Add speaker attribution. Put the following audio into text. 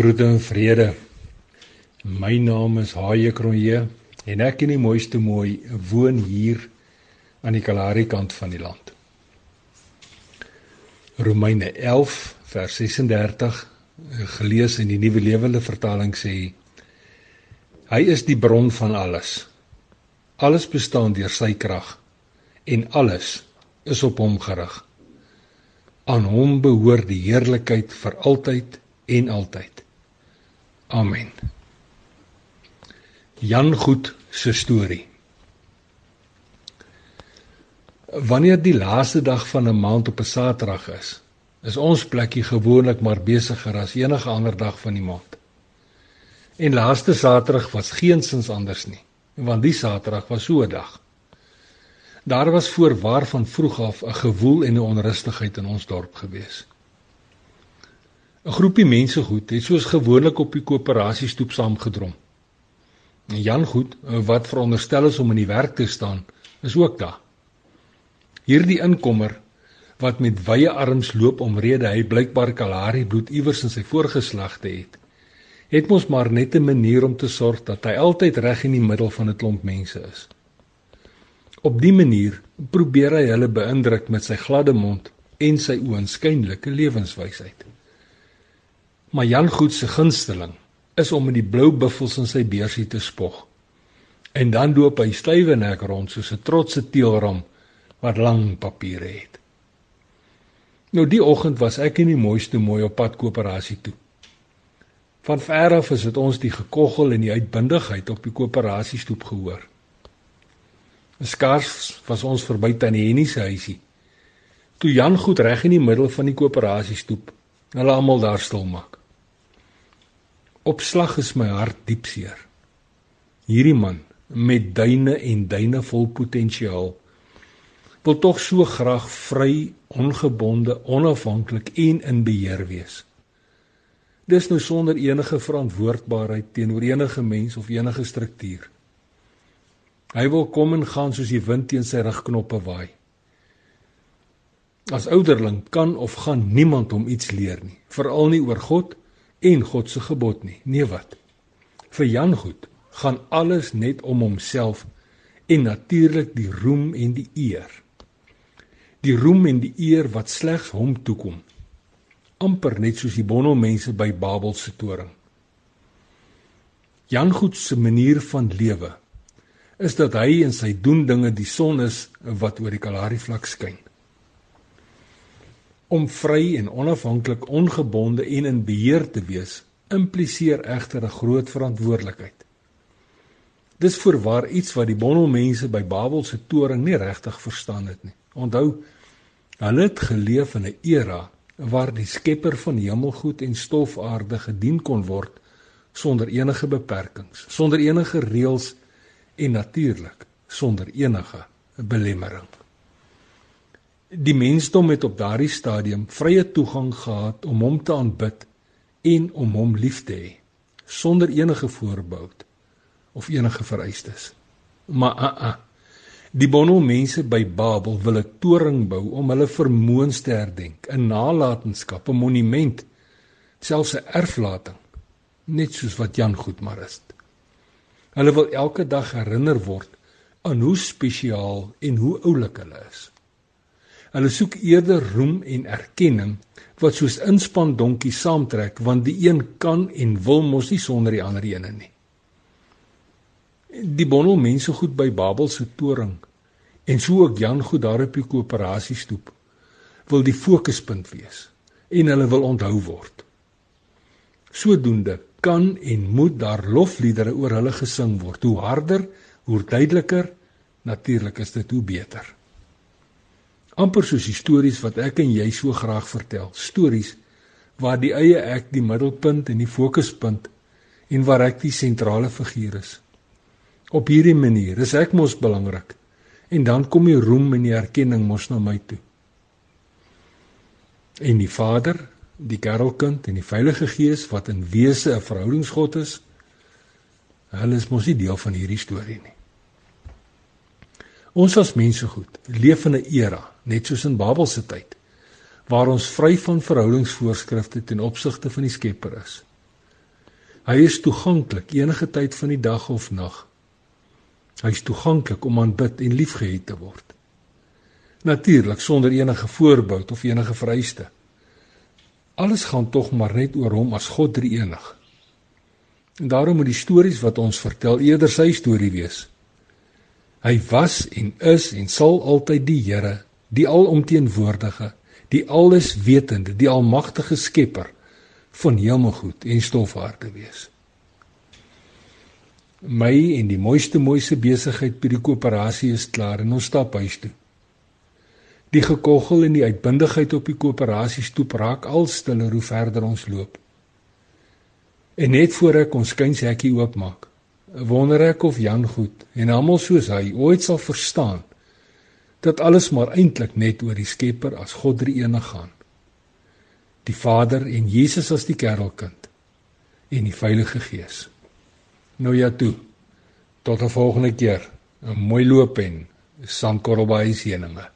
Speaker 1: Groete en vrede. My naam is Haie Kronje en ek in die mooiste mooi woon hier aan die Kalahari kant van die land. Romeine 11 vers 36 gelees in die Nuwe Lewende Vertaling sê Hy is die bron van alles. Alles bestaan deur sy krag en alles is op hom gerig. Aan hom behoort die heerlikheid vir altyd en altyd. Amen. Jan Goed se storie. Wanneer die laaste dag van 'n maand op 'n Saterdag is, is ons plekkie gewoonlik maar besigger as enige ander dag van die maand. En laaste Saterdag was geensins anders nie, want die Saterdag was so 'n dag. Daar was voorwaar van vroeg af 'n gewoel en 'n onrustigheid in ons dorp gewees. 'n Groepie mense goed het soos gewoonlik op die koöperasiestoep saamgedrom. En Jan Goed, wat veronderstel is om in die werk te staan, is ook daar. Hierdie inkomer wat met wye arms loop omrede hy blykbaar Kalahari bloed iewers in sy voorgeslagte het, het mos maar net 'n manier om te sorg dat hy altyd reg in die middel van 'n klomp mense is. Op dië manier probeer hy hulle beïndruk met sy gladde mond en sy oënskynlike lewenswysheid. Maar Jan Goed se gunsteling is om met die blou buffels in sy beursie te spog. En dan loop hy stywe nek rond soos 'n trotse teelram wat lang papiere het. Nou die oggend was ek in die mooiste mooi op pad koöperasie toe. Van ver af is dit ons die gekoggel en die uitbundigheid op die koöperasiestoep gehoor. Skaars was ons verby tannie Henny se huisie. Toe Jan goed reg in die middel van die koöperasiestoep, hulle almal daar stil maak. Opslag is my hart diep seer. Hierdie man met duine en duine vol potensiaal wil tog so graag vry, ongebonde, onafhanklik en in beheer wees. Dis nou sonder enige verantwoordbaarheid teenoor enige mens of enige struktuur. Hy wil kom en gaan soos die wind teen sy rugknoppe waai. As ouderling kan of gaan niemand hom iets leer nie, veral nie oor God en God se gebod nie. Nee wat? Vir Jan Goed gaan alles net om homself en natuurlik die roem en die eer. Die roem en die eer wat slegs hom toekom. amper net soos die bonno mense by Babel se toring. Jan Goed se manier van lewe is dat hy en sy doen dinge die son is wat oor die Kalahari vlak skyn om vry en onafhanklik ongebonde en in beheer te wees impliseer egter 'n groot verantwoordelikheid. Dis voorwaar iets wat die bondelmense by Babel se toring nie regtig verstaan het nie. Onthou, hulle het geleef in 'n era waar die Skepper van hemelgoed en stofaarde gedien kon word sonder enige beperkings, sonder enige reëls en natuurlik sonder enige belemmering. Die mensdom het op daardie stadium vrye toegang gehad om hom te aanbid en om hom lief te hê sonder enige voorbehou of enige vereistes. Maar a uh, a uh, die bono mense by Babel wil 'n toring bou om hulle vermoëns te herdenk, 'n nalatenskap, 'n monument, selfs 'n erflating, net soos wat Jan Goedmar is. Hulle wil elke dag herinner word aan hoe spesiaal en hoe oulik hulle is. Hulle soek eerder roem en erkenning wat soos inspan donkie saamtrek want die een kan en wil mos nie sonder die ander ene nie. Die bondel mense goed by Babel se toring en so ook Jan goed daar op die koöperasie stoep wil die fokuspunt wees en hulle wil onthou word. Sodoende kan en moet daar lofliedere oor hulle gesing word. Hoe harder, hoe duideliker, natuurlik is dit hoe beter amper soos stories wat ek en jy so graag vertel. Stories waar die eie ek die middelpunt en die fokuspunt en waar ek die sentrale figuur is. Op hierdie manier is ek mos belangrik en dan kom die roem en die erkenning mos na my toe. En die Vader, die Kerelkind en die Heilige Gees wat in wese 'n verhoudingsgod is, hulle is mos nie deel van hierdie storie nie. Ons as mense goed leef in 'n era net soos in Babel se tyd waar ons vry van verhoudingsvoorskrifte ten opsigte van die Skepper is. Hy is toeganklik enige tyd van die dag of nag. Hy is toeganklik om aanbid en liefgehad te word. Natuurlik sonder enige voorbou of enige vereiste. Alles gaan tog maar net oor hom as God drie-enig. En daarom moet die stories wat ons vertel eerder sy storie wees. Hy was en is en sal altyd die Here, die alomteenwoordige, die alleswetende, die almagtige Skepper van hemelgoed en stofaarde wees. My en die mooiste mooiste besigheid by die koöperasie is klaar en ons stap huis toe. Die gekoggel en die uitbundigheid op die koöperasie stoep raak al stiller hoe verder ons loop. En net voor ek ons skynshekkie oopmaak, wonder ek of Jan goed en almal soos hy ooit sal verstaan dat alles maar eintlik net oor die Skepper as God drie enig gaan die Vader en Jesus as die kerelkind en die Heilige Gees. Nou ja toe. Tot 'n volgende keer. 'n Mooi loop en sandkorrel by seëninge.